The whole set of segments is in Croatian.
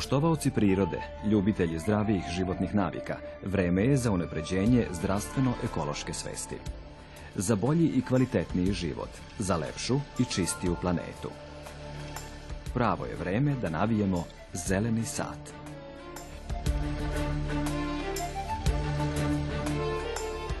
Poštovaoci prirode, ljubitelji zdravijih životnih navika, vreme je za unapređenje zdravstveno-ekološke svesti. Za bolji i kvalitetniji život, za lepšu i čistiju planetu. Pravo je vreme da navijemo zeleni sat.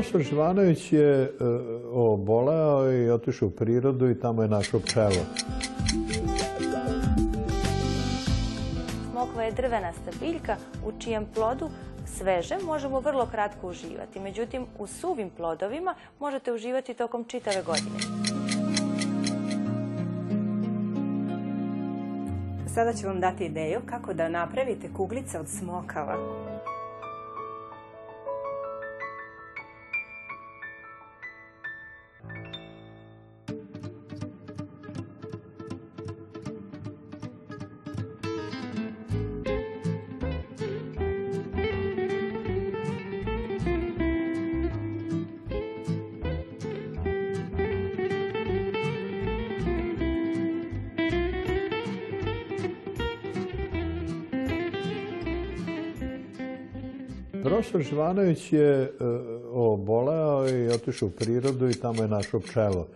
Profesor Živanović je e, oboleo i otišao u prirodu i tamo je našao pčelo. Smokva je drvenasta biljka u čijem plodu sveže možemo vrlo kratko uživati. Međutim, u suvim plodovima možete uživati tokom čitave godine. Sada ću vam dati ideju kako da napravite kuglice od smokava. Profesor Živanović je e, oboleo i otišao u prirodu i tamo je našao pčelo.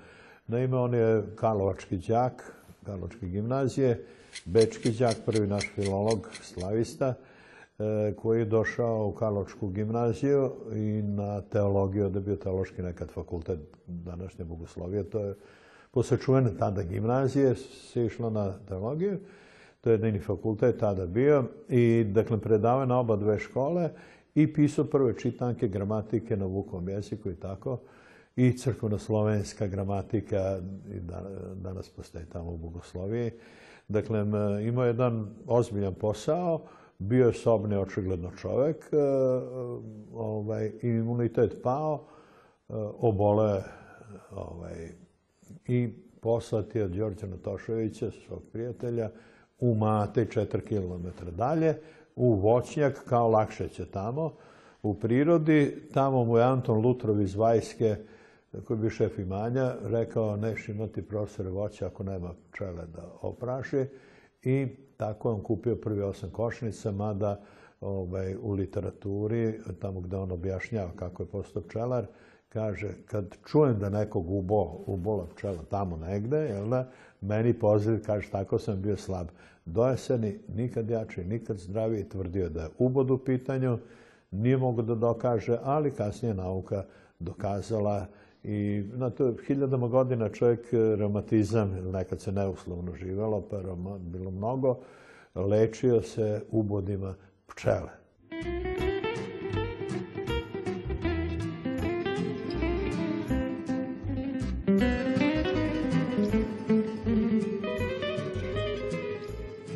Naime, on je Karlovački đak, Karlovačke gimnazije, Bečki đak, prvi naš filolog, slavista, e, koji je došao u Karlovačku gimnaziju i na teologiju, da je bio teološki nekad fakultet današnje bogoslovije. To je posle tada gimnazije se išlo na teologiju. To je jedini fakultet tada bio i dakle predavao na oba dve škole i pisao prve čitanke gramatike na vukom jeziku i tako. I crkveno-slovenska gramatika i danas postoji tamo u Bogosloviji. Dakle, imao jedan ozbiljan posao, bio je sobni očigledno čovek, e, ovaj, imunitet pao, e, obole ovaj, i poslati od Đorđa Natoševića, svog prijatelja, u Matej 4 km dalje, u voćnjak, kao lakše će tamo, u prirodi. Tamo mu je Anton Lutrov iz Vajske, koji bi šef imanja, rekao neš imati profesore voća ako nema pčele da opraši. I tako je on kupio prvi osam košnica, mada ovaj, u literaturi, tamo gde on objašnjava kako je postao pčelar, kaže, kad čujem da nekog ubo, ubola pčela tamo negde, jel da, meni poziv, kaže, tako sam bio slab. Dojeseni, nikad jači, nikad zdraviji, tvrdio da je ubod u pitanju, nije mogo da dokaže, ali kasnije nauka dokazala i na to hiljadama godina čovjek reumatizam, nekad se neuslovno živelo, pa je bilo mnogo, lečio se ubodima pčele.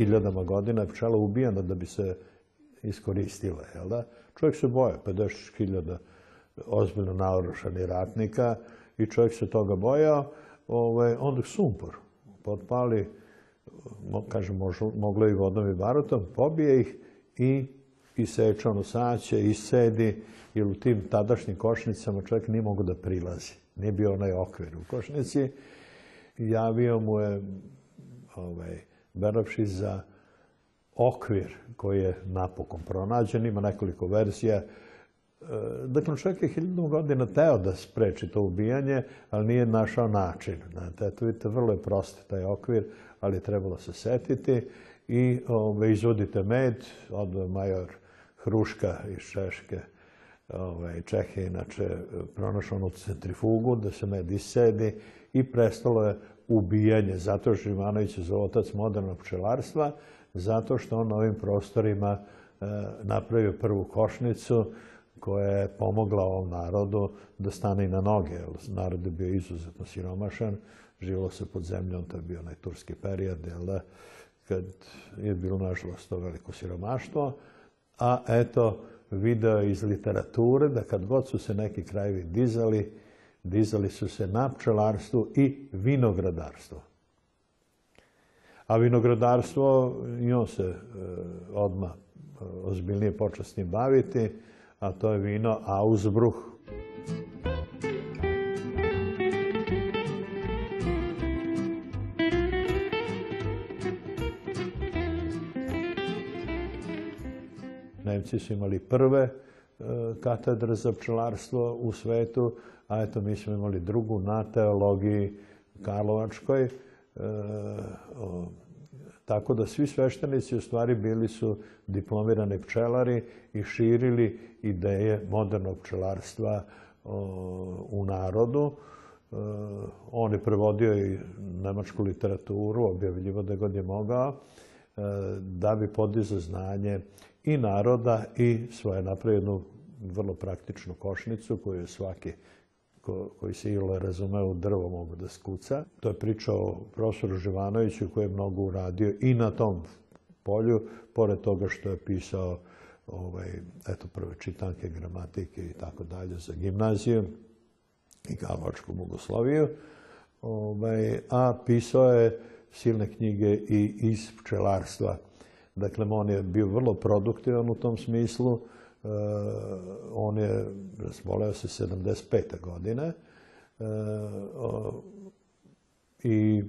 Hiljadama godina je pčela ubijana da bi se iskoristila. Jel da? Čovjek se boja, 50.000 ozbiljno naorušanih ratnika i čovjek se toga bojao. Ovaj, onda sumpor potpali, kažem, moglo i vodom i barutom, pobije ih i iseče ono saće, isedi, jer u tim tadašnjim košnicama čovjek nije mogo da prilazi. Nije bio onaj okvir u košnici. Javio mu je ovaj, verovši za okvir koji je napokon pronađen, ima nekoliko verzija. E, dakle, čovjek je hiljadu godina teo da spreči to ubijanje, ali nije našao način. Znate, eto, vidite, vrlo je prost taj okvir, ali je trebalo se setiti i ove, izvodite med, od major Hruška iz Češke, ove, Čehe, inače, pronašao onu centrifugu da se med isedi i prestalo je ubijanje, zato što Živanović je zove otac modernog pčelarstva, zato što on na ovim prostorima e, napravio prvu košnicu koja je pomogla ovom narodu da stane na noge. Jer narod je bio izuzetno siromašan, živilo se pod zemljom, to je bio onaj turski period, jel da, kad je bilo, nažalost, to veliko siromaštvo. A eto, video iz literature da kad god su se neki krajevi dizali, dizali su se na pčelarstvu i vinogradarstvo. A vinogradarstvo, i se e, odmah e, ozbiljnije počeo baviti, a to je vino Ausbruch. Nemci su imali prve e, katedre za pčelarstvo u svetu, a eto mi smo imali drugu na teologiji Karlovačkoj. E, tako da svi sveštenici u stvari bili su diplomirani pčelari i širili ideje modernog pčelarstva u narodu. E, on je prevodio i nemačku literaturu, objavljivo da god je mogao, da bi podizao znanje i naroda i svoje napravio jednu vrlo praktičnu košnicu koju svaki ko, koji se ile razume u drvo mogu da skuca. To je priča o profesoru Živanoviću koji je mnogo uradio i na tom polju, pored toga što je pisao ovaj, eto, prve čitanke, gramatike i tako dalje za gimnaziju i Karlovačku bogosloviju. Ovaj, a pisao je silne knjige i iz pčelarstva Dakle, on je bio vrlo produktivan u tom smislu. E, on je razboleo se 75. godine e, i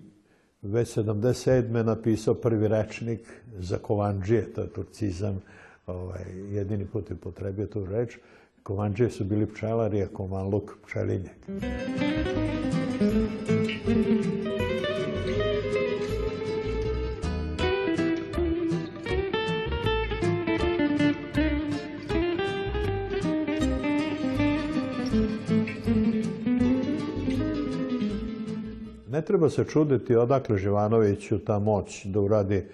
već 77. napisao prvi rečnik za kovanđije, to je turcizam, ovaj, jedini put je potrebio tu reč. Kovanđije su bili pčelari, a Kovanluk pčelinjak. Treba se čuditi odakle Živanoviću ta moć da uradi e,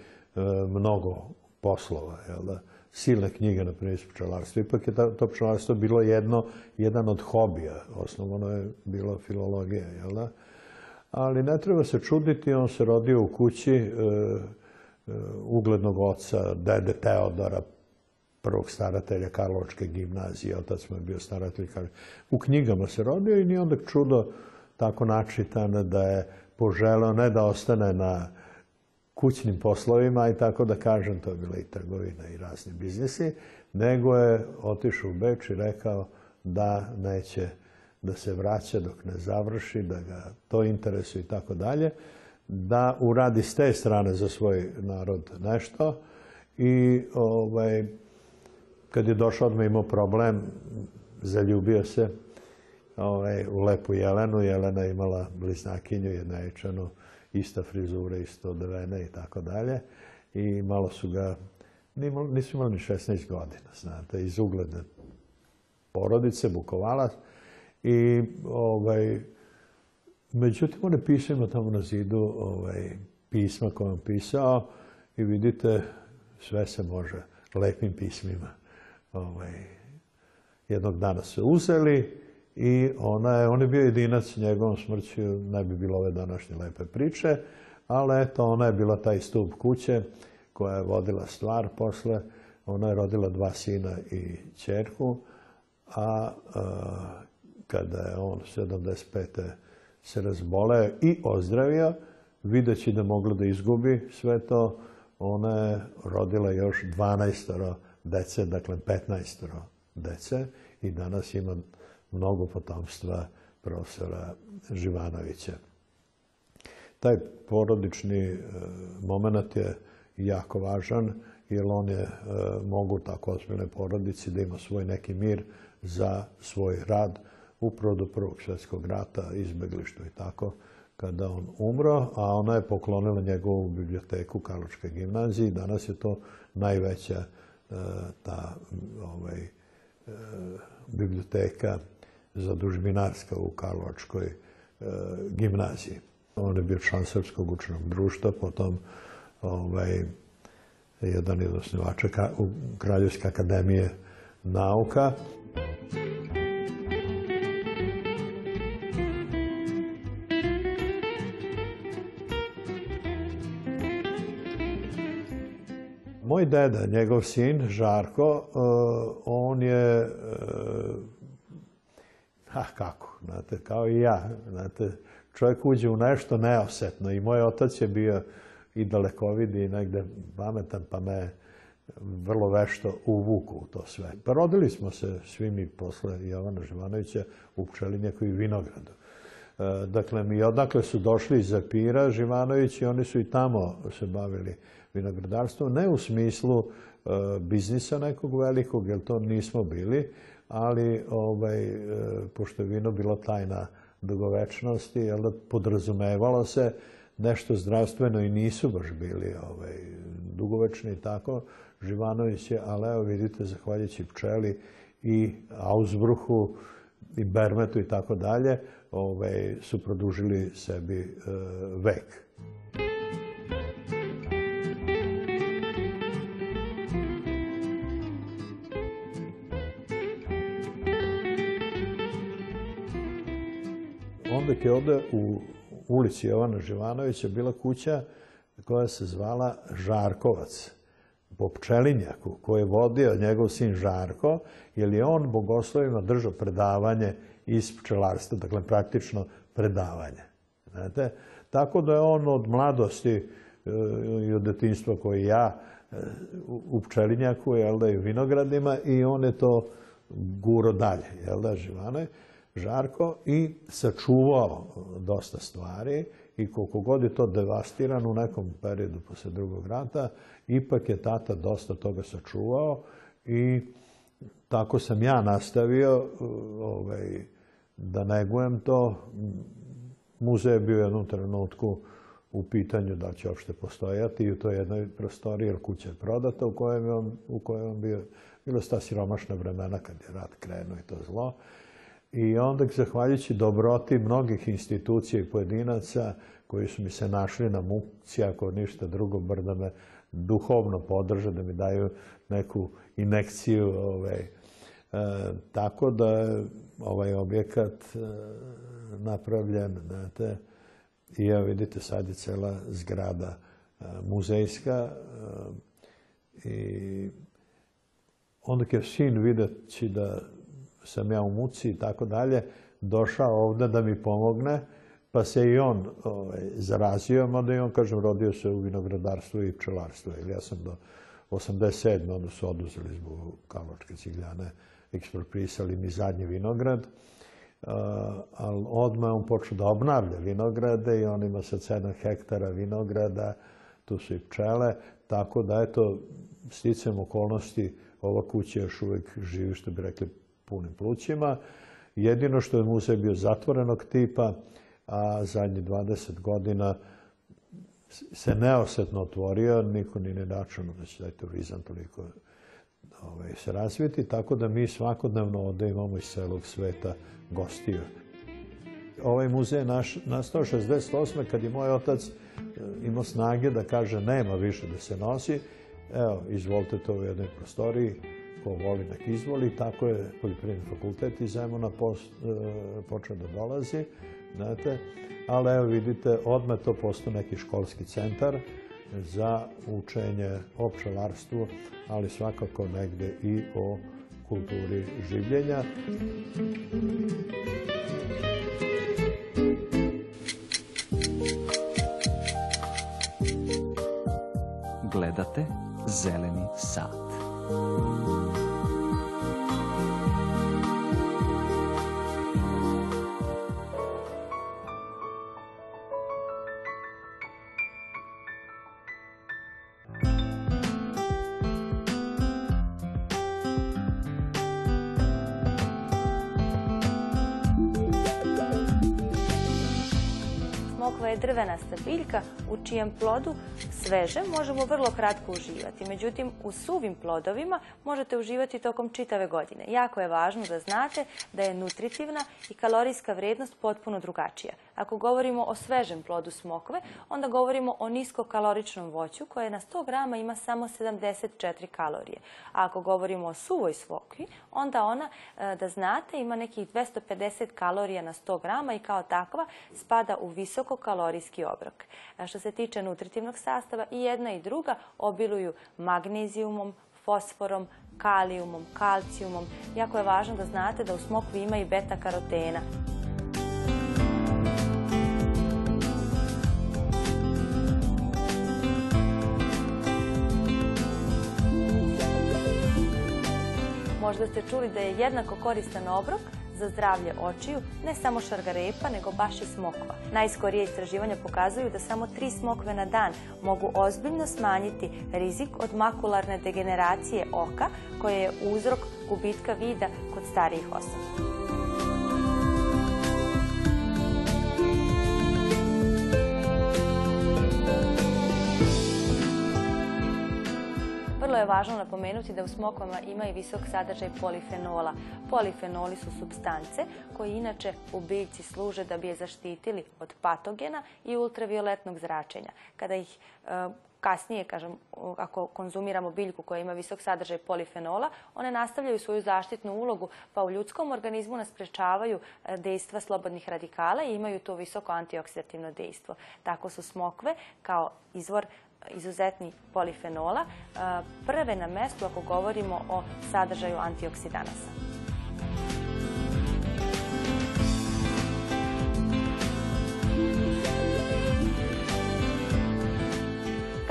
mnogo poslova. Jel? Silne knjige, na primjer, pčelarstva. Ipak je to pčelarstvo bilo jedno, jedan od hobija. Osnovno je bilo filologija. Jel? Ali ne treba se čuditi, on se rodio u kući e, e, uglednog oca, dede Teodora, prvog staratelja Karlovačke gimnazije, otac mu je bio staratelj. U knjigama se rodio i nije onda čudo tako načitan da je poželeo ne da ostane na kućnim poslovima i tako da kažem, to je bila i trgovina i razni biznisi, nego je otišao u Beč i rekao da neće da se vraća dok ne završi, da ga to interesuje i tako dalje, da uradi s te strane za svoj narod nešto. I ovaj, kad je došao odmah imao problem, zaljubio se, ovaj, u lepu Jelenu. Jelena je imala bliznakinju, jednaečanu, ista frizura, isto odvene i tako dalje. I malo su ga, nisu imali ni 16 godina, znate, iz ugledne porodice, Bukovala. I, ovaj, međutim, on je pisao, ima tamo na zidu ovaj, pisma koje on pisao i vidite, sve se može lepim pismima. Ovaj, jednog dana se uzeli, i ona je, on je bio jedinac njegovom smrću, ne bi bilo ove današnje lepe priče, ali eto, ona je bila taj stup kuće koja je vodila stvar posle. Ona je rodila dva sina i čerku, a, kada je on 75. se razboleo i ozdravio, videći da mogla da izgubi sve to, ona je rodila još 12 dece, dakle 15 dece i danas ima mnogo potomstva profesora Živanovića. Taj porodični e, moment je jako važan, jer on je, e, mogu tako ozbiljne porodici da ima svoj neki mir za svoj rad upravo do Prvog svjetskog rata, izbeglištu i tako, kada on umro, a ona je poklonila njegovu biblioteku Karločke gimnazije i danas je to najveća e, ta ovaj, biblioteka zadužbinarska u Karlovačkoj e, gimnaziji. On je bio član Srpskog učenog društva, potom ovaj, jedan od osnivača Kraljevske akademije nauka. Moj deda, njegov sin, Žarko, e, on je, e, a kako, znate, kao i ja, znate, čovjek uđe u nešto neosetno i moj otac je bio i dalekovid i negde pametan, pa me vrlo vešto uvuku u to sve. Pa rodili smo se svi mi posle Jovana Živanovića u Pčelinjaku i Vinogradu. E, dakle, mi odakle su došli iz Zapira Živanović i oni su i tamo se bavili vinogradarstvom, ne u smislu e, biznisa nekog velikog, jer to nismo bili, ali ovaj, e, pošto je vino bilo tajna dugovečnosti, jel da podrazumevalo se nešto zdravstveno i nisu baš bili ovaj, dugovečni i tako. Živanović je, ali evo vidite, zahvaljujući pčeli i Ausbruhu i Bermetu i tako dalje, ovaj, su produžili sebi e, vek. Onda je ovde u ulici Jovana Živanovića bila kuća koja se zvala Žarkovac po pčelinjaku koji je vodio njegov sin Žarko, jer je on bogoslovima držao predavanje iz pčelarstva, dakle praktično predavanje. Znate? Tako da je on od mladosti e, i od detinstva koji ja e, u pčelinjaku, jel da, i u vinogradima i on je to guro dalje, jel da, Živanović. Žarko i sačuvao dosta stvari i koliko god je to devastirano u nekom periodu posle drugog rata, ipak je tata dosta toga sačuvao i tako sam ja nastavio ovaj, da negujem to. Muzej je bio jednom trenutku u pitanju da će uopšte postojati i u toj jednoj prostoriji, jer kuća je prodata u kojem je u on bio, bilo sta siromašna vremena kad je rat krenuo i to zlo. I onda, zahvaljujući dobroti mnogih institucija i pojedinaca koji su mi se našli na muci, ako ništa drugo, bar da me duhovno podrže, da mi daju neku inekciju. Ovaj. E, tako da je ovaj objekat e, napravljen, znate, i evo vidite sad je cela zgrada e, muzejska i onda je sin videći da sam ja u muci i tako dalje, došao ovde da mi pomogne, pa se i on ovaj, zarazio, mada i on, kažem, rodio se u vinogradarstvu i pčelarstvu. Ili ja sam do 87. onda su oduzeli zbog Karlovačke cigljane, eksproprisali mi zadnji vinograd, ali odmah on počeo da obnavlja vinograde i on ima sad 7 hektara vinograda, tu su i pčele, tako da, eto, sticam okolnosti, ova kuća još uvek živi, što bi rekli, punim plućima. Jedino što je muzej bio zatvorenog tipa, a zadnjih 20 godina se neosetno otvorio, niko ni ne računao da će taj turizam toliko ovaj, se razviti, tako da mi svakodnevno ovde imamo iz celog sveta gostiju. Ovaj muzej je naš, nastao 68. kad je moj otac eh, imao snage da kaže nema više da se nosi. Evo, izvolite to u jednoj prostoriji, ko voli nek izvoli. Tako je Poljoprivredni fakultet iz Zemuna e, počeo da dolazi. Znate, ali evo vidite, odme to postao neki školski centar za učenje o pčelarstvu, ali svakako negde i o kulturi življenja. Gledate Zeleni sat. Smokva je drvenasta biljka u čijem plodu sveže možemo vrlo kratko uživati. Međutim, u suvim plodovima možete uživati tokom čitave godine. Jako je važno da znate da je nutritivna i kalorijska vrednost potpuno drugačija. Ako govorimo o svežem plodu smokve, onda govorimo o niskokaloričnom voću koje na 100 grama ima samo 74 kalorije. A ako govorimo o suvoj smokvi, onda ona, e, da znate, ima nekih 250 kalorija na 100 grama i kao takva spada u visokokalorijski obrok. Što se tiče nutritivnog sastava, i jedna i druga obiluju magnezijumom, fosforom, kalijumom, kalcijumom. Jako je važno da znate da u smokvi ima i beta-karotena. Možda ste čuli da je jednako koristan obrok za zdravlje očiju, ne samo šargarepa, nego baš i smokva. Najskorije istraživanja pokazuju da samo tri smokve na dan mogu ozbiljno smanjiti rizik od makularne degeneracije oka, koje je uzrok gubitka vida kod starijih osoba. Vrlo je važno napomenuti da u smokvama ima i visok sadržaj polifenola. Polifenoli su substance koji inače u biljci služe da bi je zaštitili od patogena i ultravioletnog zračenja. Kada ih e, kasnije, kažem, ako konzumiramo biljku koja ima visok sadržaj polifenola, one nastavljaju svoju zaštitnu ulogu, pa u ljudskom organizmu nas sprečavaju e, dejstva slobodnih radikala i imaju to visoko antioksidativno dejstvo. Tako su smokve kao izvor izuzetni polifenola, prve na mestu ako govorimo o sadržaju antioksidanasa.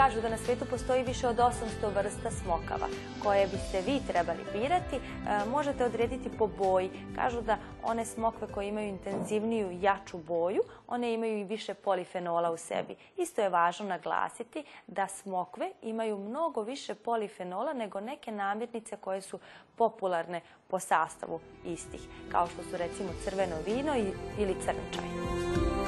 Kažu da na svijetu postoji više od 800 vrsta smokava koje biste vi trebali birati. E, možete odrediti po boji. Kažu da one smokve koje imaju intenzivniju, jaču boju, one imaju i više polifenola u sebi. Isto je važno naglasiti da smokve imaju mnogo više polifenola nego neke namirnice koje su popularne po sastavu istih, kao što su recimo crveno vino ili crni čaj.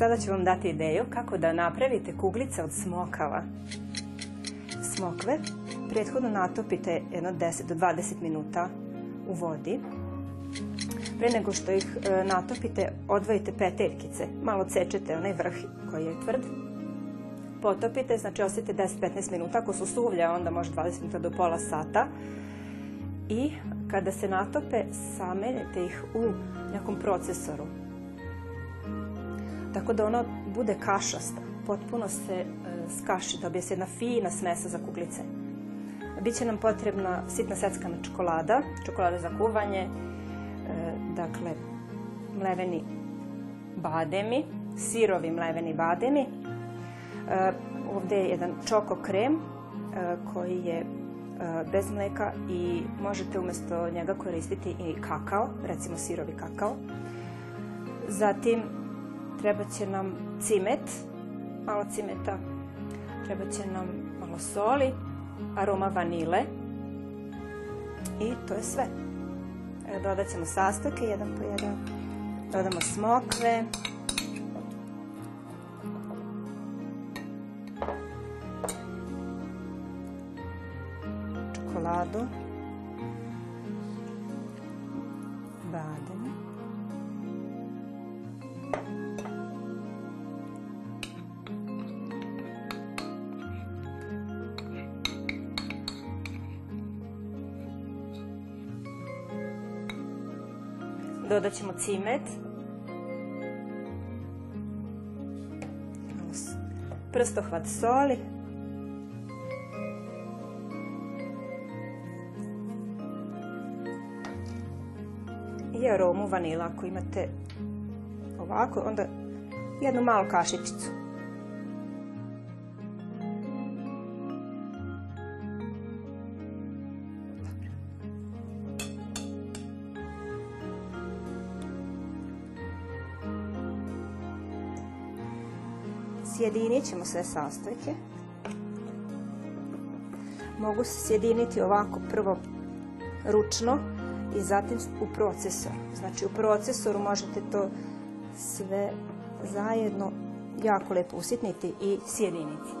Sada ću vam dati ideju kako da napravite kuglice od smokava. Smokve prethodno natopite jedno 10 do 20 minuta u vodi. Pre nego što ih e, natopite, odvojite peteljkice. Malo cečete onaj vrh koji je tvrd. Potopite, znači ostavite 10-15 minuta. Ako su suvlje, onda može 20 minuta do pola sata. I kada se natope, samenete ih u nekom procesoru tako da ona bude kašasta, potpuno se e, skaši, dobije se jedna fina smesa za kuglice. Biće nam potrebna sitna seckana čokolada, čokolada za kuvanje, e, dakle, mleveni bademi, sirovi mleveni bademi. E, ovdje je jedan čoko krem koji je bez mleka i možete umjesto njega koristiti i kakao, recimo sirovi kakao. Zatim Treba će nam cimet, malo cimeta, treba će nam malo soli, aroma vanile i to je sve. Dodat ćemo sastojke jedan po jedan. Dodamo smokve. Čokoladu. Dodat ćemo cimet. Prstohvat soli. I aromu vanila. Ako imate ovako, onda jednu malu kašičicu. Sjedinit ćemo sve sastojke. Mogu se sjediniti ovako prvo ručno i zatim u procesoru. Znači u procesoru možete to sve zajedno jako lepo usitniti i sjediniti.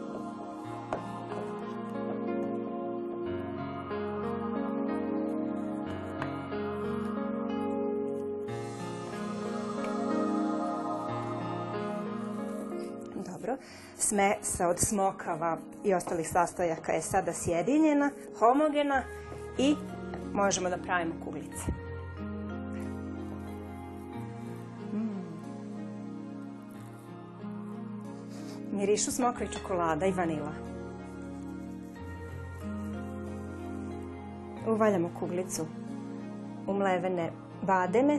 Dobro. Smesa od smokava i ostalih sastojaka je sada sjedinjena, homogena i možemo da pravimo kuglice. Mm. Mirišu smokva i čokolada i vanila. Uvaljamo kuglicu u mlevene bademe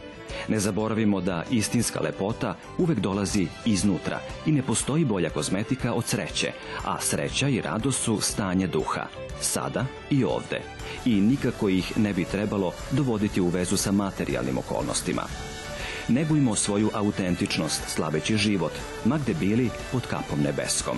Ne zaboravimo da istinska lepota uvek dolazi iznutra i ne postoji bolja kozmetika od sreće, a sreća i radost su stanje duha, sada i ovde. I nikako ih ne bi trebalo dovoditi u vezu sa materijalnim okolnostima. Negujmo svoju autentičnost slaveći život, ma gde bili pod kapom nebeskom.